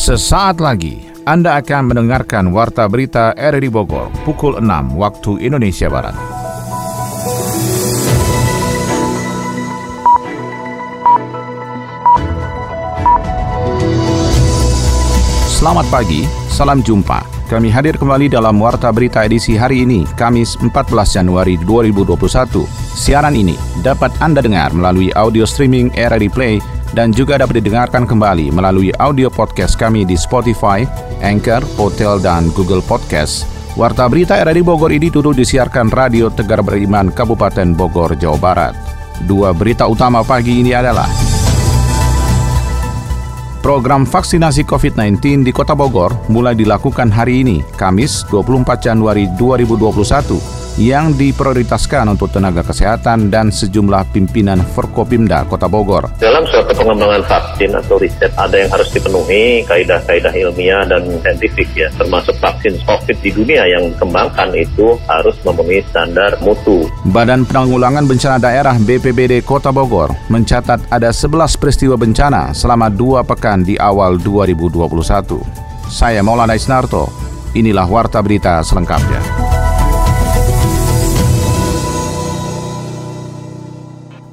Sesaat lagi Anda akan mendengarkan Warta Berita RRI Bogor pukul 6 waktu Indonesia Barat. Selamat pagi, salam jumpa. Kami hadir kembali dalam Warta Berita edisi hari ini, Kamis 14 Januari 2021. Siaran ini dapat Anda dengar melalui audio streaming RRI Play dan juga dapat didengarkan kembali melalui audio podcast kami di Spotify, Anchor, Hotel, dan Google Podcast. Warta berita RRI Bogor ini turut disiarkan Radio Tegar Beriman Kabupaten Bogor, Jawa Barat. Dua berita utama pagi ini adalah Program vaksinasi COVID-19 di Kota Bogor mulai dilakukan hari ini, Kamis 24 Januari 2021 yang diprioritaskan untuk tenaga kesehatan dan sejumlah pimpinan Forkopimda Kota Bogor. Dalam suatu pengembangan vaksin atau riset ada yang harus dipenuhi kaidah-kaidah ilmiah dan saintifik ya, termasuk vaksin COVID di dunia yang dikembangkan itu harus memenuhi standar mutu. Badan Penanggulangan Bencana Daerah BPBD Kota Bogor mencatat ada 11 peristiwa bencana selama dua pekan di awal 2021. Saya Maulana Isnarto, inilah Warta Berita selengkapnya.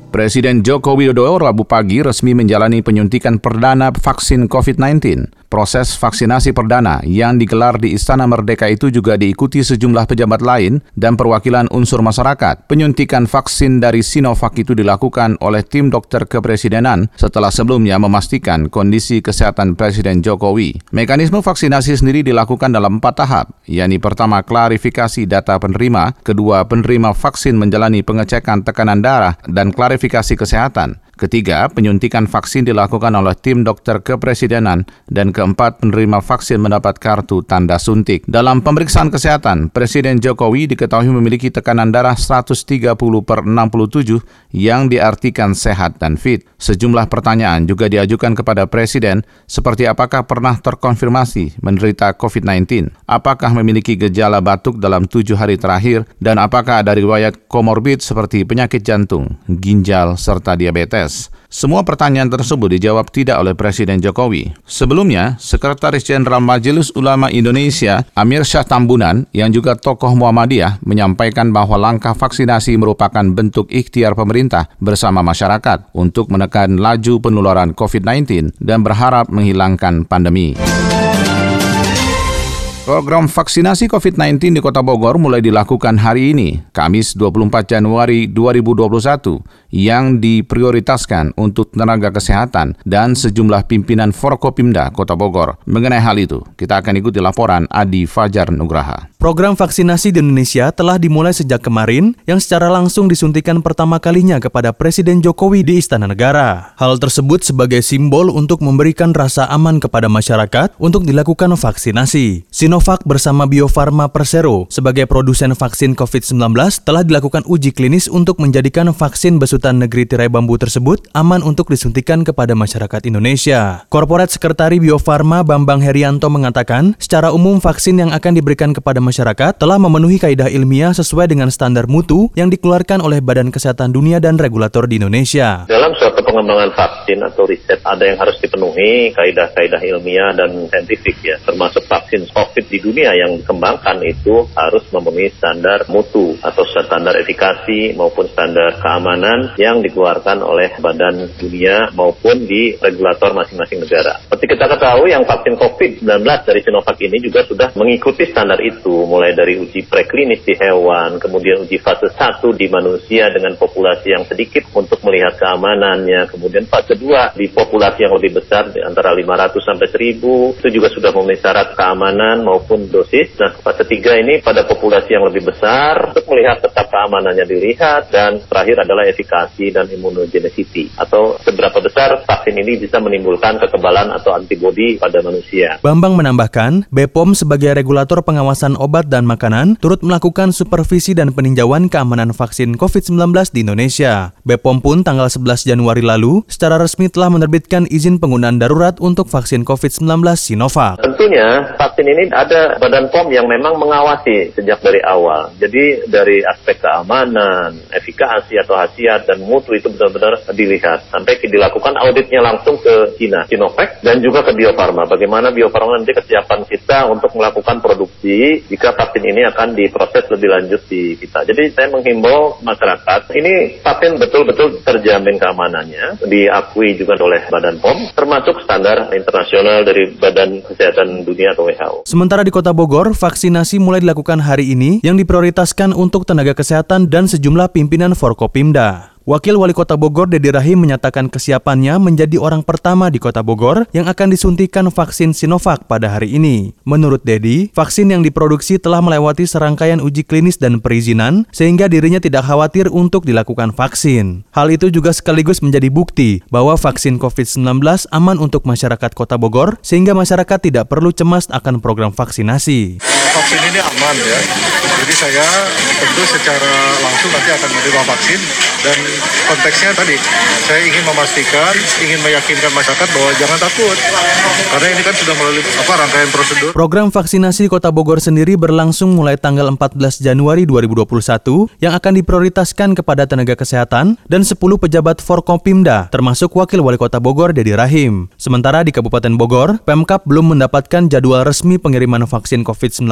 Presiden Joko Widodo Rabu pagi resmi menjalani penyuntikan perdana vaksin COVID-19. Proses vaksinasi perdana yang digelar di Istana Merdeka itu juga diikuti sejumlah pejabat lain dan perwakilan unsur masyarakat. Penyuntikan vaksin dari Sinovac itu dilakukan oleh tim dokter kepresidenan setelah sebelumnya memastikan kondisi kesehatan Presiden Jokowi. Mekanisme vaksinasi sendiri dilakukan dalam empat tahap, yakni pertama klarifikasi data penerima, kedua penerima vaksin menjalani pengecekan tekanan darah dan klarifikasi kesehatan, Ketiga, penyuntikan vaksin dilakukan oleh tim dokter kepresidenan dan keempat, penerima vaksin mendapat kartu tanda suntik. Dalam pemeriksaan kesehatan, Presiden Jokowi diketahui memiliki tekanan darah 130 per 67 yang diartikan sehat dan fit. Sejumlah pertanyaan juga diajukan kepada Presiden seperti apakah pernah terkonfirmasi menderita COVID-19, apakah memiliki gejala batuk dalam tujuh hari terakhir, dan apakah ada riwayat komorbid seperti penyakit jantung, ginjal, serta diabetes. Semua pertanyaan tersebut dijawab tidak oleh Presiden Jokowi. Sebelumnya, Sekretaris Jenderal Majelis Ulama Indonesia Amir Syah Tambunan yang juga tokoh Muhammadiyah menyampaikan bahwa langkah vaksinasi merupakan bentuk ikhtiar pemerintah bersama masyarakat untuk menekan laju penularan COVID-19 dan berharap menghilangkan pandemi. Program vaksinasi COVID-19 di Kota Bogor mulai dilakukan hari ini, Kamis 24 Januari 2021, yang diprioritaskan untuk tenaga kesehatan dan sejumlah pimpinan Forkopimda Kota Bogor. Mengenai hal itu, kita akan ikuti laporan Adi Fajar Nugraha. Program vaksinasi di Indonesia telah dimulai sejak kemarin yang secara langsung disuntikan pertama kalinya kepada Presiden Jokowi di Istana Negara. Hal tersebut sebagai simbol untuk memberikan rasa aman kepada masyarakat untuk dilakukan vaksinasi. Sino Sinovac bersama Bio Farma Persero sebagai produsen vaksin COVID-19 telah dilakukan uji klinis untuk menjadikan vaksin besutan negeri tirai bambu tersebut aman untuk disuntikan kepada masyarakat Indonesia. Korporat Sekretari Bio Farma Bambang Herianto mengatakan, secara umum vaksin yang akan diberikan kepada masyarakat telah memenuhi kaidah ilmiah sesuai dengan standar mutu yang dikeluarkan oleh Badan Kesehatan Dunia dan regulator di Indonesia. Dalam pengembangan vaksin atau riset ada yang harus dipenuhi kaidah-kaidah ilmiah dan saintifik ya, termasuk vaksin COVID di dunia yang dikembangkan itu harus memenuhi standar mutu atau standar efikasi maupun standar keamanan yang dikeluarkan oleh badan dunia maupun di regulator masing-masing negara. Seperti kita ketahui yang vaksin COVID-19 dari Sinovac ini juga sudah mengikuti standar itu mulai dari uji preklinis di hewan, kemudian uji fase 1 di manusia dengan populasi yang sedikit untuk melihat keamanannya, kemudian fase 2 di populasi yang lebih besar di antara 500 sampai 1000 itu juga sudah memenuhi syarat keamanan maupun maupun dosis. Nah, fase 3 ini pada populasi yang lebih besar untuk melihat tetap keamanannya dilihat dan terakhir adalah efikasi dan immunogenicity atau seberapa besar vaksin ini bisa menimbulkan kekebalan atau antibodi pada manusia. Bambang menambahkan, BPOM sebagai regulator pengawasan obat dan makanan turut melakukan supervisi dan peninjauan keamanan vaksin COVID-19 di Indonesia. BPOM pun tanggal 11 Januari lalu lalu secara resmi telah menerbitkan izin penggunaan darurat untuk vaksin COVID-19 Sinovac. Tentunya vaksin ini ada Badan POM yang memang mengawasi sejak dari awal. Jadi dari aspek keamanan, efikasi atau khasiat dan mutu itu benar-benar dilihat. Sampai dilakukan auditnya langsung ke China, Sinovac, dan juga ke Bio Farma. Bagaimana Bio Farma nanti kesiapan kita untuk melakukan produksi jika vaksin ini akan diproses lebih lanjut di kita. Jadi saya menghimbau masyarakat, ini vaksin betul-betul terjamin keamanannya, diakui juga oleh Badan POM, termasuk standar internasional dari Badan Kesehatan Dunia atau WHO. Sementara di Kota Bogor, vaksinasi mulai dilakukan hari ini yang diprioritaskan untuk tenaga kesehatan dan sejumlah pimpinan Forkopimda. Wakil Wali Kota Bogor Dedi Rahim menyatakan kesiapannya menjadi orang pertama di Kota Bogor yang akan disuntikan vaksin Sinovac pada hari ini. Menurut Dedi, vaksin yang diproduksi telah melewati serangkaian uji klinis dan perizinan sehingga dirinya tidak khawatir untuk dilakukan vaksin. Hal itu juga sekaligus menjadi bukti bahwa vaksin COVID-19 aman untuk masyarakat Kota Bogor sehingga masyarakat tidak perlu cemas akan program vaksinasi. Vaksin ini aman ya. Jadi saya tentu secara langsung nanti akan menerima vaksin dan konteksnya tadi saya ingin memastikan, ingin meyakinkan masyarakat bahwa jangan takut karena ini kan sudah melalui apa rangkaian prosedur. Program vaksinasi Kota Bogor sendiri berlangsung mulai tanggal 14 Januari 2021 yang akan diprioritaskan kepada tenaga kesehatan dan 10 pejabat Forkopimda termasuk Wakil Wali Kota Bogor Dedi Rahim. Sementara di Kabupaten Bogor, Pemkap belum mendapatkan jadwal resmi pengiriman vaksin COVID-19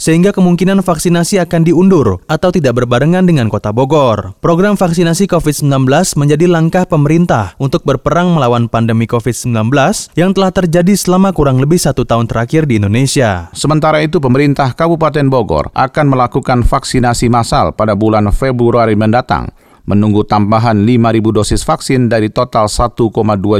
sehingga kemungkinan vaksinasi akan diundur atau tidak berbarengan dengan Kota Bogor. Program vaksinasi COVID COVID-19 menjadi langkah pemerintah untuk berperang melawan pandemi COVID-19 yang telah terjadi selama kurang lebih satu tahun terakhir di Indonesia. Sementara itu, pemerintah Kabupaten Bogor akan melakukan vaksinasi massal pada bulan Februari mendatang menunggu tambahan 5.000 dosis vaksin dari total 1,2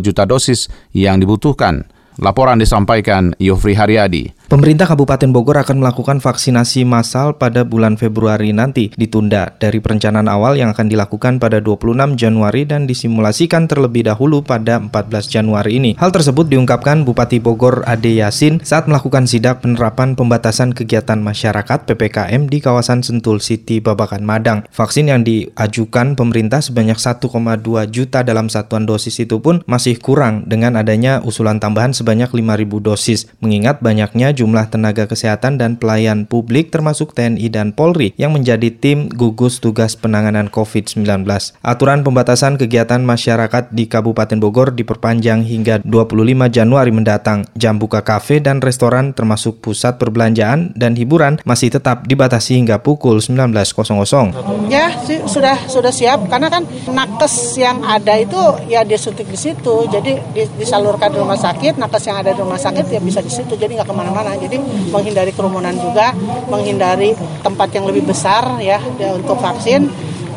juta dosis yang dibutuhkan. Laporan disampaikan Yofri Haryadi. Pemerintah Kabupaten Bogor akan melakukan vaksinasi massal pada bulan Februari nanti, ditunda dari perencanaan awal yang akan dilakukan pada 26 Januari dan disimulasikan terlebih dahulu pada 14 Januari ini. Hal tersebut diungkapkan Bupati Bogor Ade Yasin saat melakukan sidak penerapan pembatasan kegiatan masyarakat PPKM di kawasan Sentul City Babakan Madang. Vaksin yang diajukan pemerintah sebanyak 1,2 juta dalam satuan dosis itu pun masih kurang dengan adanya usulan tambahan sebanyak 5.000 dosis, mengingat banyaknya jumlah tenaga kesehatan dan pelayan publik termasuk TNI dan Polri yang menjadi tim gugus tugas penanganan COVID-19. Aturan pembatasan kegiatan masyarakat di Kabupaten Bogor diperpanjang hingga 25 Januari mendatang. Jam buka kafe dan restoran termasuk pusat perbelanjaan dan hiburan masih tetap dibatasi hingga pukul 19.00. Ya, sudah sudah siap karena kan nakes yang ada itu ya disuntik di situ. Jadi disalurkan di rumah sakit, nakes yang ada di rumah sakit ya bisa di situ. Jadi nggak ke mana-mana mana Jadi menghindari kerumunan juga, menghindari tempat yang lebih besar ya untuk vaksin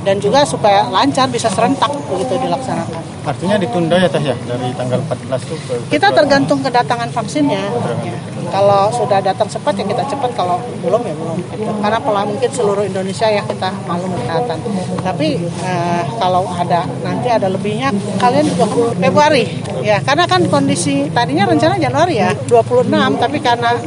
dan juga supaya lancar bisa serentak begitu dilaksanakan. Artinya ditunda ya Teh ya dari tanggal 14 itu ke Kita tergantung kedatangan vaksinnya. Ya. Kalau sudah datang cepat ya kita cepat, kalau belum ya belum. Gitu. Karena pola mungkin seluruh Indonesia ya kita malu kesehatan. Tapi eh, kalau ada nanti ada lebihnya, kalian juga Februari ya. Karena kan kondisi tadinya rencana Januari ya 26, tapi karena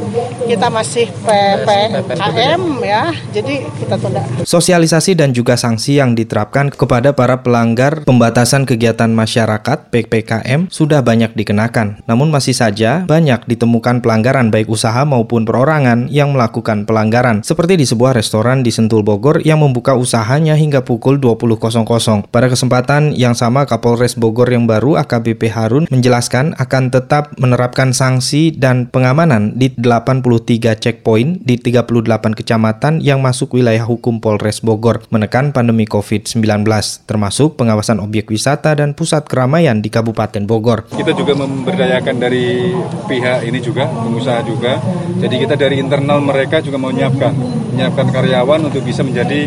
kita masih PPKM ya, jadi kita tunda. Sosialisasi dan juga sanksi yang diterapkan kepada para pelanggar pembatasan kegiatan masyarakat PPKM sudah banyak dikenakan. Namun masih saja banyak ditemukan pelanggaran baik usaha maupun perorangan yang melakukan pelanggaran, seperti di sebuah restoran di Sentul Bogor yang membuka usahanya hingga pukul 20.00. Pada kesempatan yang sama, Kapolres Bogor yang baru AKBP Harun menjelaskan akan tetap menerapkan sanksi dan pengamanan di 83 checkpoint di 38 kecamatan yang masuk wilayah hukum Polres Bogor menekan pandemi COVID-19, termasuk pengawasan objek wisata dan pusat keramaian di Kabupaten Bogor. Kita juga memberdayakan dari pihak ini juga, pengusaha juga. Jadi kita dari internal mereka juga mau menyiapkan, menyiapkan karyawan untuk bisa menjadi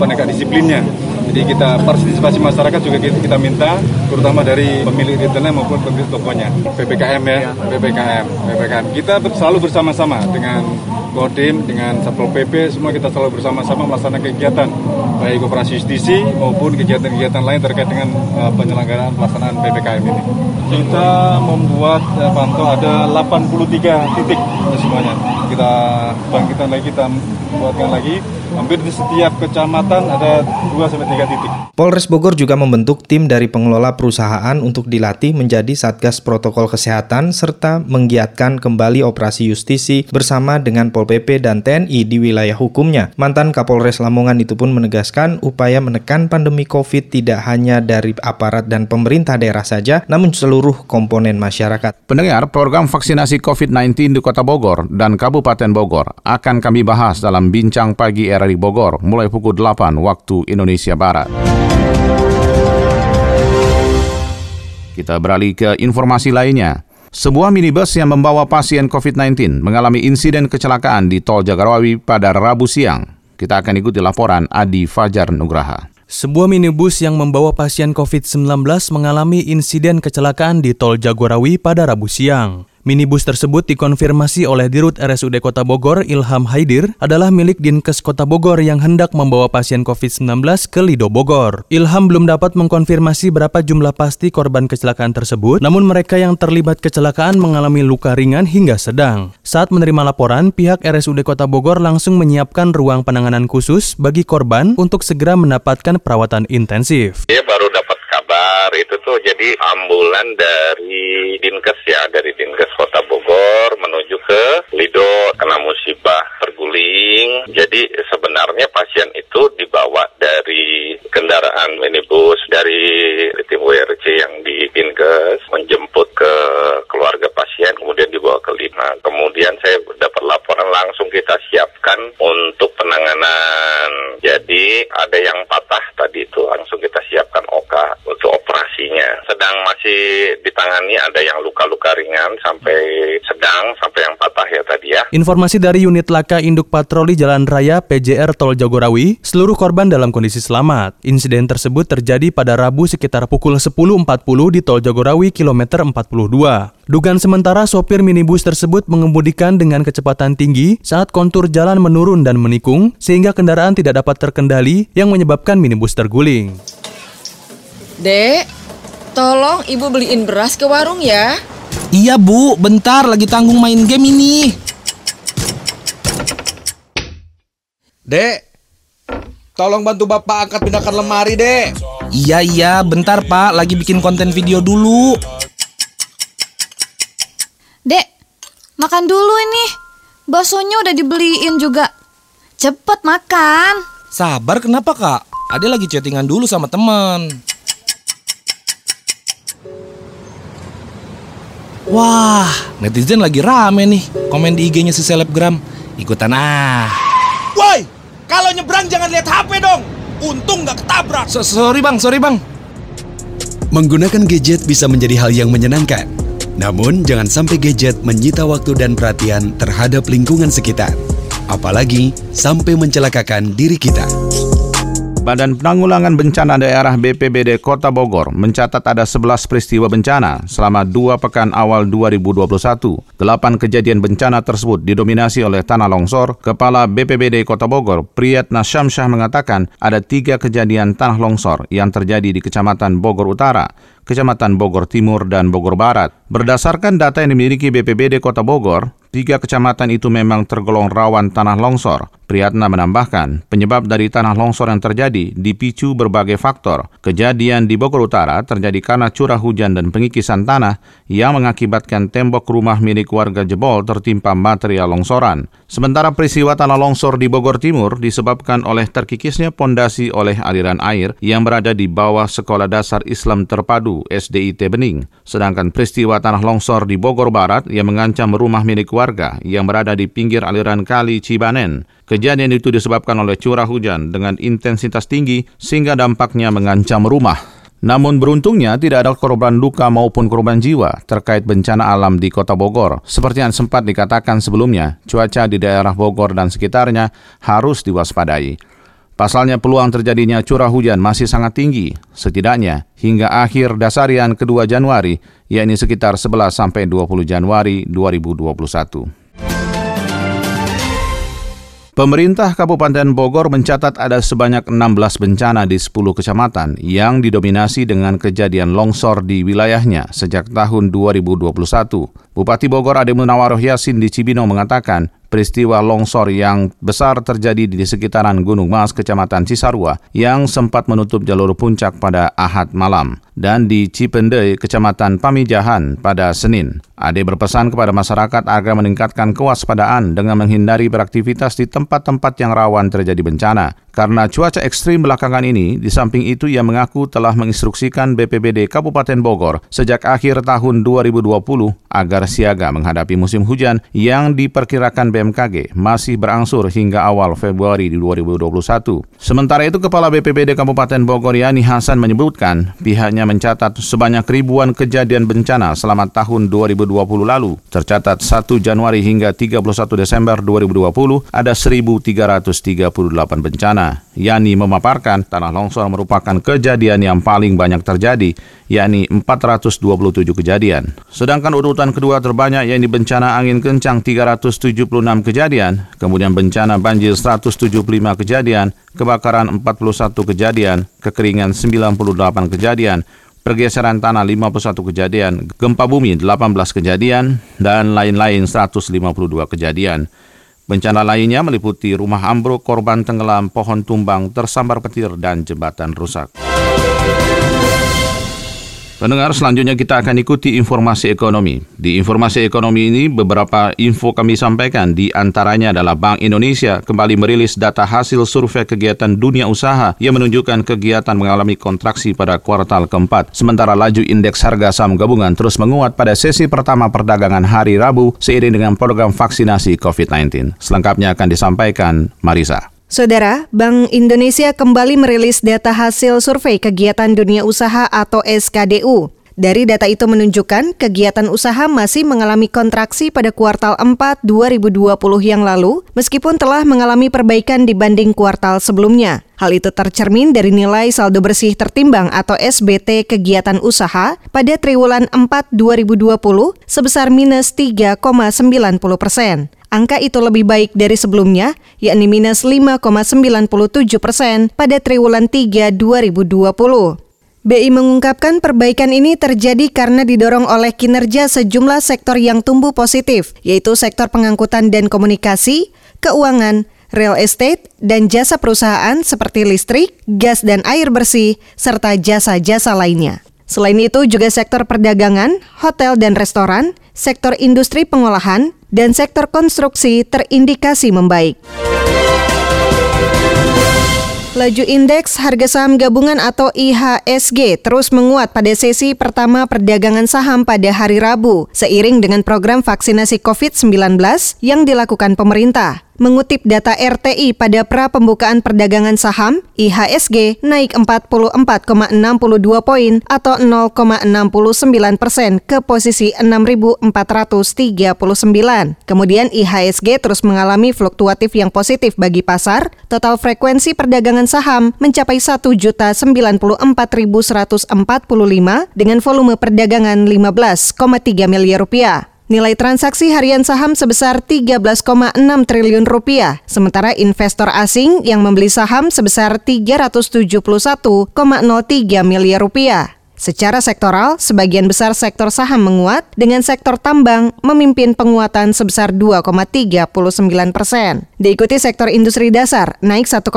penegak disiplinnya. Jadi kita partisipasi masyarakat juga kita, kita minta, terutama dari pemilik retailnya maupun pemilik tokonya. PPKM ya, PPKM, PPKM. Kita selalu bersama-sama dengan Kodim, dengan Satpol PP, semua kita selalu bersama-sama melaksanakan kegiatan, baik operasi justisi maupun kegiatan-kegiatan lain terkait dengan uh, penyelenggaraan pelaksanaan PPKM ini. Kita membuat ya, pantau ada 83 titik semuanya. Kita bangkitkan lagi, kita buatkan lagi Hampir di setiap kecamatan ada 2 sampai 3 titik. Polres Bogor juga membentuk tim dari pengelola perusahaan untuk dilatih menjadi Satgas Protokol Kesehatan serta menggiatkan kembali operasi justisi bersama dengan Pol PP dan TNI di wilayah hukumnya. Mantan Kapolres Lamongan itu pun menegaskan upaya menekan pandemi COVID tidak hanya dari aparat dan pemerintah daerah saja, namun seluruh komponen masyarakat. Pendengar, program vaksinasi COVID-19 di Kota Bogor dan Kabupaten Bogor akan kami bahas dalam Bincang Pagi RRI Bogor mulai pukul 8 waktu Indonesia Barat. Kita beralih ke informasi lainnya. Sebuah minibus yang membawa pasien COVID-19 mengalami insiden kecelakaan di Tol Jagorawi pada Rabu siang. Kita akan ikuti laporan Adi Fajar Nugraha. Sebuah minibus yang membawa pasien COVID-19 mengalami insiden kecelakaan di Tol Jagorawi pada Rabu siang. Minibus tersebut dikonfirmasi oleh Dirut RSUD Kota Bogor Ilham Haidir adalah milik Dinkes Kota Bogor yang hendak membawa pasien COVID-19 ke Lido Bogor. Ilham belum dapat mengkonfirmasi berapa jumlah pasti korban kecelakaan tersebut, namun mereka yang terlibat kecelakaan mengalami luka ringan hingga sedang. Saat menerima laporan, pihak RSUD Kota Bogor langsung menyiapkan ruang penanganan khusus bagi korban untuk segera mendapatkan perawatan intensif. Dapat kabar itu tuh jadi ambulan dari Dinkes ya, dari Dinkes Kota Bogor menuju ke Lido kena musibah terguling. Jadi sebenarnya pasien itu dibawa dari kendaraan minibus dari tim WRC yang di Dinkes menjemput ke keluarga pasien kemudian dibawa ke Lima. Kemudian saya dapat laporan langsung kita siapkan untuk penanganan. Jadi ada yang patah tadi itu langsung kita siapkan oka untuk operasinya. Sedang masih ditangani ada yang luka-luka ringan sampai sedang sampai yang patah ya tadi ya. Informasi dari unit laka induk patroli Jalan Raya PJR Tol Jagorawi, seluruh korban dalam kondisi selamat. Insiden tersebut terjadi pada Rabu sekitar pukul 10.40 di Tol Jagorawi kilometer 42. Dugaan sementara sopir minibus tersebut mengemudikan dengan kecepatan tinggi saat kontur jalan menurun dan menikung sehingga kendaraan tidak dapat terkendali yang menyebabkan minibus terguling. Dek, tolong ibu beliin beras ke warung ya. Iya bu, bentar lagi tanggung main game ini. Dek, tolong bantu bapak angkat pindahkan lemari dek. Iya iya, bentar pak, lagi bikin konten video dulu. Dek, makan dulu ini. Baksonya udah dibeliin juga. Cepet makan. Sabar kenapa kak? Ade lagi chattingan dulu sama teman. Wah, netizen lagi rame nih komen di IG-nya si selebgram. Ikutan ah. Woi, kalau nyebrang jangan lihat HP dong. Untung nggak ketabrak. So, sorry bang, sorry bang. Menggunakan gadget bisa menjadi hal yang menyenangkan. Namun, jangan sampai gadget menyita waktu dan perhatian terhadap lingkungan sekitar. Apalagi sampai mencelakakan diri kita. Badan Penanggulangan Bencana Daerah BPBD Kota Bogor mencatat ada 11 peristiwa bencana selama dua pekan awal 2021. Delapan kejadian bencana tersebut didominasi oleh tanah longsor. Kepala BPBD Kota Bogor, Priyatna Syamsyah mengatakan ada tiga kejadian tanah longsor yang terjadi di Kecamatan Bogor Utara, Kecamatan Bogor Timur, dan Bogor Barat. Berdasarkan data yang dimiliki BPBD Kota Bogor, tiga kecamatan itu memang tergolong rawan tanah longsor. Priyatna menambahkan, penyebab dari tanah longsor yang terjadi dipicu berbagai faktor. Kejadian di Bogor Utara terjadi karena curah hujan dan pengikisan tanah yang mengakibatkan tembok rumah milik warga jebol tertimpa material longsoran. Sementara peristiwa tanah longsor di Bogor Timur disebabkan oleh terkikisnya pondasi oleh aliran air yang berada di bawah Sekolah Dasar Islam Terpadu SDIT Bening. Sedangkan peristiwa tanah longsor di Bogor Barat yang mengancam rumah milik warga yang berada di pinggir aliran kali Cibanen. Kejadian itu disebabkan oleh curah hujan dengan intensitas tinggi sehingga dampaknya mengancam rumah. Namun beruntungnya tidak ada korban luka maupun korban jiwa terkait bencana alam di kota Bogor. Seperti yang sempat dikatakan sebelumnya, cuaca di daerah Bogor dan sekitarnya harus diwaspadai. Pasalnya peluang terjadinya curah hujan masih sangat tinggi, setidaknya hingga akhir dasarian kedua Januari, yakni sekitar 11 sampai 20 Januari 2021. Pemerintah Kabupaten Bogor mencatat ada sebanyak 16 bencana di 10 kecamatan yang didominasi dengan kejadian longsor di wilayahnya sejak tahun 2021. Bupati Bogor Ade Munawaroh Yasin di Cibino mengatakan peristiwa longsor yang besar terjadi di sekitaran Gunung Mas, Kecamatan Cisarua, yang sempat menutup jalur puncak pada Ahad malam, dan di Cipende, Kecamatan Pamijahan pada Senin. Ade berpesan kepada masyarakat agar meningkatkan kewaspadaan dengan menghindari beraktivitas di tempat-tempat yang rawan terjadi bencana. Karena cuaca ekstrim belakangan ini, di samping itu ia mengaku telah menginstruksikan BPBD Kabupaten Bogor sejak akhir tahun 2020 agar siaga menghadapi musim hujan yang diperkirakan BMKG masih berangsur hingga awal Februari 2021. Sementara itu, Kepala BPBD Kabupaten Bogor Yani Hasan menyebutkan pihaknya mencatat sebanyak ribuan kejadian bencana selama tahun 2020 lalu. Tercatat 1 Januari hingga 31 Desember 2020 ada 1.338 bencana bencana, yakni memaparkan tanah longsor merupakan kejadian yang paling banyak terjadi, yakni 427 kejadian. Sedangkan urutan kedua terbanyak yakni bencana angin kencang 376 kejadian, kemudian bencana banjir 175 kejadian, kebakaran 41 kejadian, kekeringan 98 kejadian, pergeseran tanah 51 kejadian, gempa bumi 18 kejadian, dan lain-lain 152 kejadian. Bencana lainnya meliputi rumah ambruk, korban tenggelam, pohon tumbang, tersambar petir, dan jembatan rusak. Pendengar, selanjutnya kita akan ikuti informasi ekonomi. Di informasi ekonomi ini, beberapa info kami sampaikan. Di antaranya adalah Bank Indonesia kembali merilis data hasil survei kegiatan dunia usaha yang menunjukkan kegiatan mengalami kontraksi pada kuartal keempat. Sementara laju indeks harga saham gabungan terus menguat pada sesi pertama perdagangan hari Rabu seiring dengan program vaksinasi COVID-19. Selengkapnya akan disampaikan Marisa. Saudara, Bank Indonesia kembali merilis data hasil survei kegiatan dunia usaha atau SKDU. Dari data itu menunjukkan kegiatan usaha masih mengalami kontraksi pada kuartal 4 2020 yang lalu, meskipun telah mengalami perbaikan dibanding kuartal sebelumnya. Hal itu tercermin dari nilai saldo bersih tertimbang atau SBT kegiatan usaha pada triwulan 4 2020 sebesar minus 3,90 persen. Angka itu lebih baik dari sebelumnya, yakni minus 5,97 persen pada triwulan 3 2020. BI mengungkapkan perbaikan ini terjadi karena didorong oleh kinerja sejumlah sektor yang tumbuh positif, yaitu sektor pengangkutan dan komunikasi, keuangan, real estate, dan jasa perusahaan seperti listrik, gas dan air bersih, serta jasa-jasa lainnya. Selain itu juga sektor perdagangan, hotel dan restoran, sektor industri pengolahan, dan sektor konstruksi terindikasi membaik. Laju indeks harga saham gabungan atau IHSG terus menguat pada sesi pertama perdagangan saham pada hari Rabu, seiring dengan program vaksinasi COVID-19 yang dilakukan pemerintah. Mengutip data RTI pada pra pembukaan perdagangan saham, IHSG naik 44,62 poin atau 0,69 persen ke posisi 6.439. Kemudian IHSG terus mengalami fluktuatif yang positif bagi pasar. Total frekuensi perdagangan saham mencapai 1.094.145 dengan volume perdagangan 15,3 miliar rupiah. Nilai transaksi harian saham sebesar 13,6 triliun rupiah, sementara investor asing yang membeli saham sebesar 371,03 miliar rupiah. Secara sektoral, sebagian besar sektor saham menguat, dengan sektor tambang memimpin penguatan sebesar 2,39 persen. Diikuti sektor industri dasar naik 1,45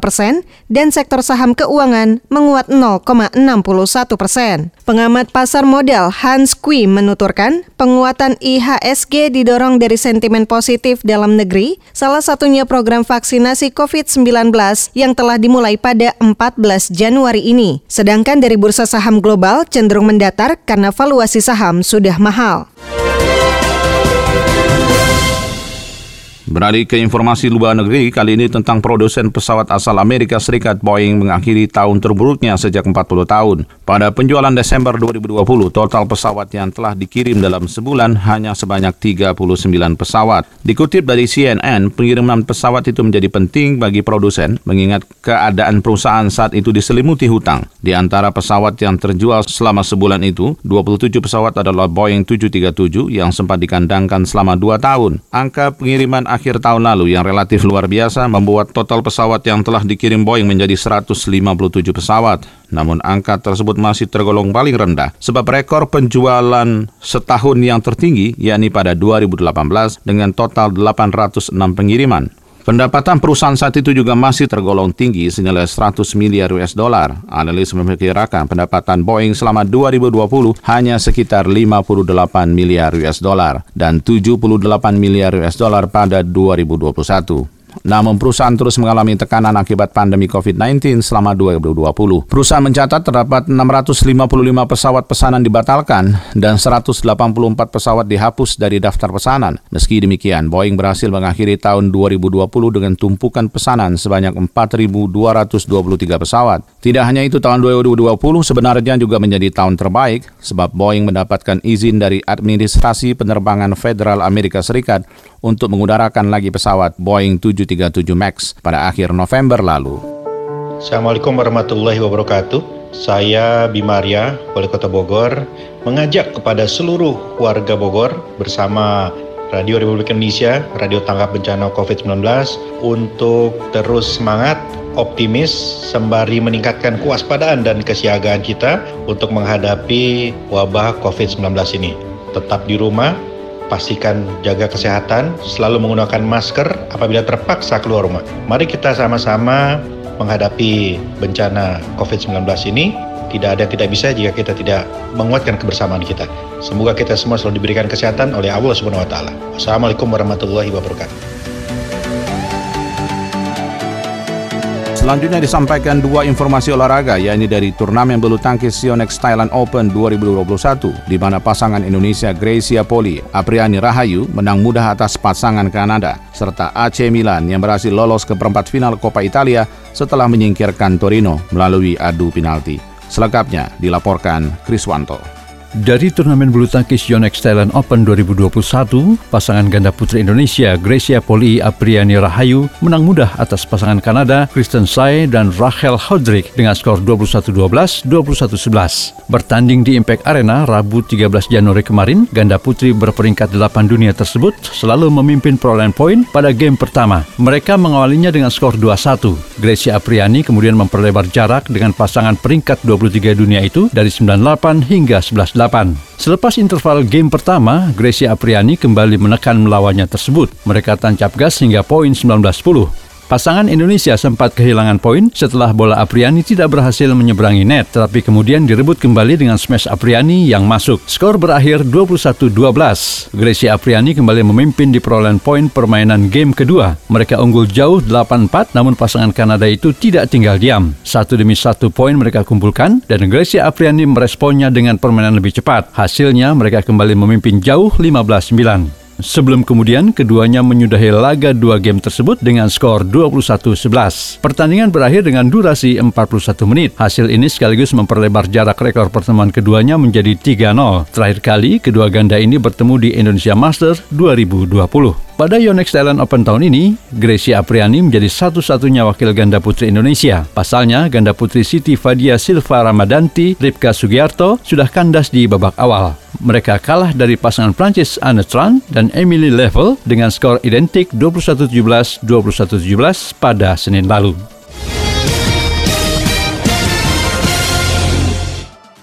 persen, dan sektor saham keuangan menguat 0,61 persen. Pengamat pasar modal Hans Kui menuturkan, penguatan IHSG didorong dari sentimen positif dalam negeri, salah satunya program vaksinasi COVID-19 yang telah dimulai pada 14 Januari ini. Sedangkan dari bursa saham global cenderung mendatar karena valuasi saham sudah mahal. Beralih ke informasi luar negeri, kali ini tentang produsen pesawat asal Amerika Serikat Boeing mengakhiri tahun terburuknya sejak 40 tahun. Pada penjualan Desember 2020, total pesawat yang telah dikirim dalam sebulan hanya sebanyak 39 pesawat. Dikutip dari CNN, pengiriman pesawat itu menjadi penting bagi produsen mengingat keadaan perusahaan saat itu diselimuti hutang. Di antara pesawat yang terjual selama sebulan itu, 27 pesawat adalah Boeing 737 yang sempat dikandangkan selama 2 tahun. Angka pengiriman akhir tahun lalu yang relatif luar biasa membuat total pesawat yang telah dikirim Boeing menjadi 157 pesawat. Namun angka tersebut masih tergolong paling rendah sebab rekor penjualan setahun yang tertinggi yakni pada 2018 dengan total 806 pengiriman. Pendapatan perusahaan saat itu juga masih tergolong tinggi senilai 100 miliar US dollar. Analis memperkirakan pendapatan Boeing selama 2020 hanya sekitar 58 miliar US dollar dan 78 miliar US dollar pada 2021. Namun perusahaan terus mengalami tekanan akibat pandemi COVID-19 selama 2020. Perusahaan mencatat terdapat 655 pesawat pesanan dibatalkan dan 184 pesawat dihapus dari daftar pesanan. Meski demikian, Boeing berhasil mengakhiri tahun 2020 dengan tumpukan pesanan sebanyak 4.223 pesawat. Tidak hanya itu, tahun 2020 sebenarnya juga menjadi tahun terbaik sebab Boeing mendapatkan izin dari Administrasi Penerbangan Federal Amerika Serikat untuk mengudarakan lagi pesawat Boeing 737 MAX pada akhir November lalu. Assalamualaikum warahmatullahi wabarakatuh. Saya Bimaria, Wali Kota Bogor, mengajak kepada seluruh warga Bogor bersama Radio Republik Indonesia, Radio Tanggap Bencana COVID-19 untuk terus semangat, optimis, sembari meningkatkan kewaspadaan dan kesiagaan kita untuk menghadapi wabah COVID-19 ini. Tetap di rumah, pastikan jaga kesehatan, selalu menggunakan masker apabila terpaksa keluar rumah. Mari kita sama-sama menghadapi bencana COVID-19 ini. Tidak ada yang tidak bisa jika kita tidak menguatkan kebersamaan kita. Semoga kita semua selalu diberikan kesehatan oleh Allah Subhanahu wa taala. Wassalamualaikum warahmatullahi wabarakatuh. Selanjutnya disampaikan dua informasi olahraga, yakni dari turnamen bulu tangkis Sionex Thailand Open 2021, di mana pasangan Indonesia Gracia Poli, Apriani Rahayu menang mudah atas pasangan Kanada, serta AC Milan yang berhasil lolos ke perempat final Coppa Italia setelah menyingkirkan Torino melalui adu penalti. Selengkapnya dilaporkan Kriswanto. Dari turnamen bulu tangkis Yonex Thailand Open 2021, pasangan ganda putri Indonesia Gracia Poli Apriani Rahayu menang mudah atas pasangan Kanada Kristen Sai dan Rachel Hodrick dengan skor 21-12, 21-11. Bertanding di Impact Arena Rabu 13 Januari kemarin, ganda putri berperingkat 8 dunia tersebut selalu memimpin perolehan poin pada game pertama. Mereka mengawalinya dengan skor 2-1. Gracia Apriani kemudian memperlebar jarak dengan pasangan peringkat 23 dunia itu dari 98 hingga 11 Selepas interval game pertama, Gracia Apriani kembali menekan melawannya tersebut. Mereka tancap gas hingga poin 19-10. Pasangan Indonesia sempat kehilangan poin setelah bola Apriani tidak berhasil menyeberangi net, tetapi kemudian direbut kembali dengan smash Apriani yang masuk. Skor berakhir 21-12. Gracia Apriani kembali memimpin di perolehan poin permainan game kedua. Mereka unggul jauh 8-4, namun pasangan Kanada itu tidak tinggal diam. Satu demi satu poin mereka kumpulkan, dan Gracia Apriani meresponnya dengan permainan lebih cepat. Hasilnya mereka kembali memimpin jauh 15-9. Sebelum kemudian keduanya menyudahi laga dua game tersebut dengan skor 21-11. Pertandingan berakhir dengan durasi 41 menit. Hasil ini sekaligus memperlebar jarak rekor pertemuan keduanya menjadi 3-0. Terakhir kali kedua ganda ini bertemu di Indonesia Masters 2020. Pada Yonex Thailand Open tahun ini, Gracia Apriani menjadi satu-satunya wakil ganda putri Indonesia. Pasalnya, ganda putri Siti Fadia Silva Ramadanti, Ripka Sugiarto sudah kandas di babak awal. Mereka kalah dari pasangan Prancis Anne Tran dan Emily Level dengan skor identik 21-17, 21-17 pada Senin lalu.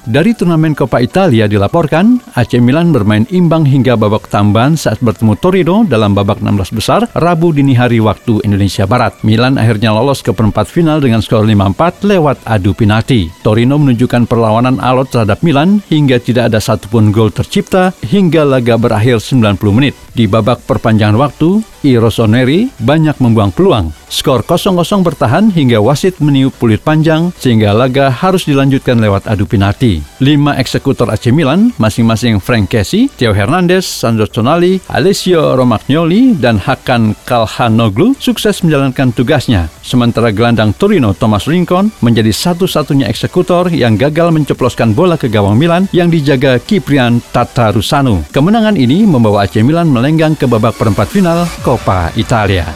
Dari turnamen Coppa Italia dilaporkan, AC Milan bermain imbang hingga babak tambahan saat bertemu Torino dalam babak 16 besar Rabu dini hari waktu Indonesia Barat. Milan akhirnya lolos ke perempat final dengan skor 5-4 lewat adu penalti. Torino menunjukkan perlawanan alot terhadap Milan hingga tidak ada satupun gol tercipta hingga laga berakhir 90 menit. Di babak perpanjangan waktu, I Rossoneri banyak membuang peluang. Skor 0-0 bertahan hingga wasit meniup pulit panjang sehingga laga harus dilanjutkan lewat adu penalti. Lima eksekutor AC Milan, masing-masing Frank Kessie, Theo Hernandez, Sandro Tonali, Alessio Romagnoli, dan Hakan Kalhanoglu sukses menjalankan tugasnya. Sementara gelandang Torino Thomas Rincon menjadi satu-satunya eksekutor yang gagal menceploskan bola ke gawang Milan yang dijaga Kiprian Tatarusanu. Kemenangan ini membawa AC Milan melenggang ke babak perempat final Coppa Italia.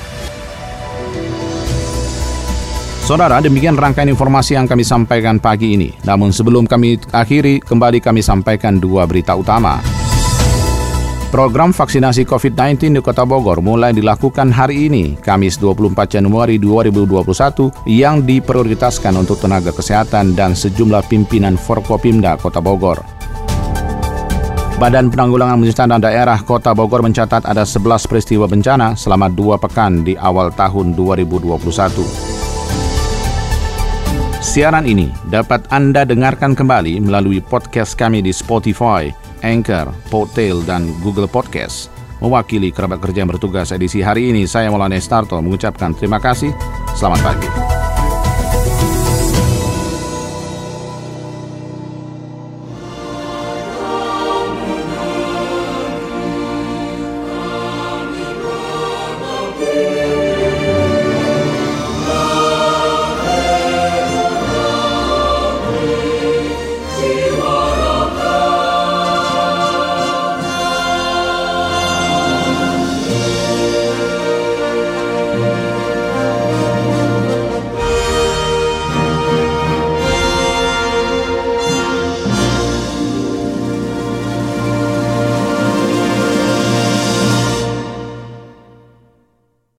Saudara, demikian rangkaian informasi yang kami sampaikan pagi ini. Namun sebelum kami akhiri, kembali kami sampaikan dua berita utama. Program vaksinasi COVID-19 di Kota Bogor mulai dilakukan hari ini, Kamis 24 Januari 2021, yang diprioritaskan untuk tenaga kesehatan dan sejumlah pimpinan Forkopimda Kota Bogor. Badan Penanggulangan Bencana Daerah Kota Bogor mencatat ada 11 peristiwa bencana selama dua pekan di awal tahun 2021. Siaran ini dapat Anda dengarkan kembali melalui podcast kami di Spotify, Anchor, Podtail, dan Google Podcast. Mewakili kerabat kerja yang bertugas edisi hari ini, saya Maulana Starto mengucapkan terima kasih. Selamat pagi.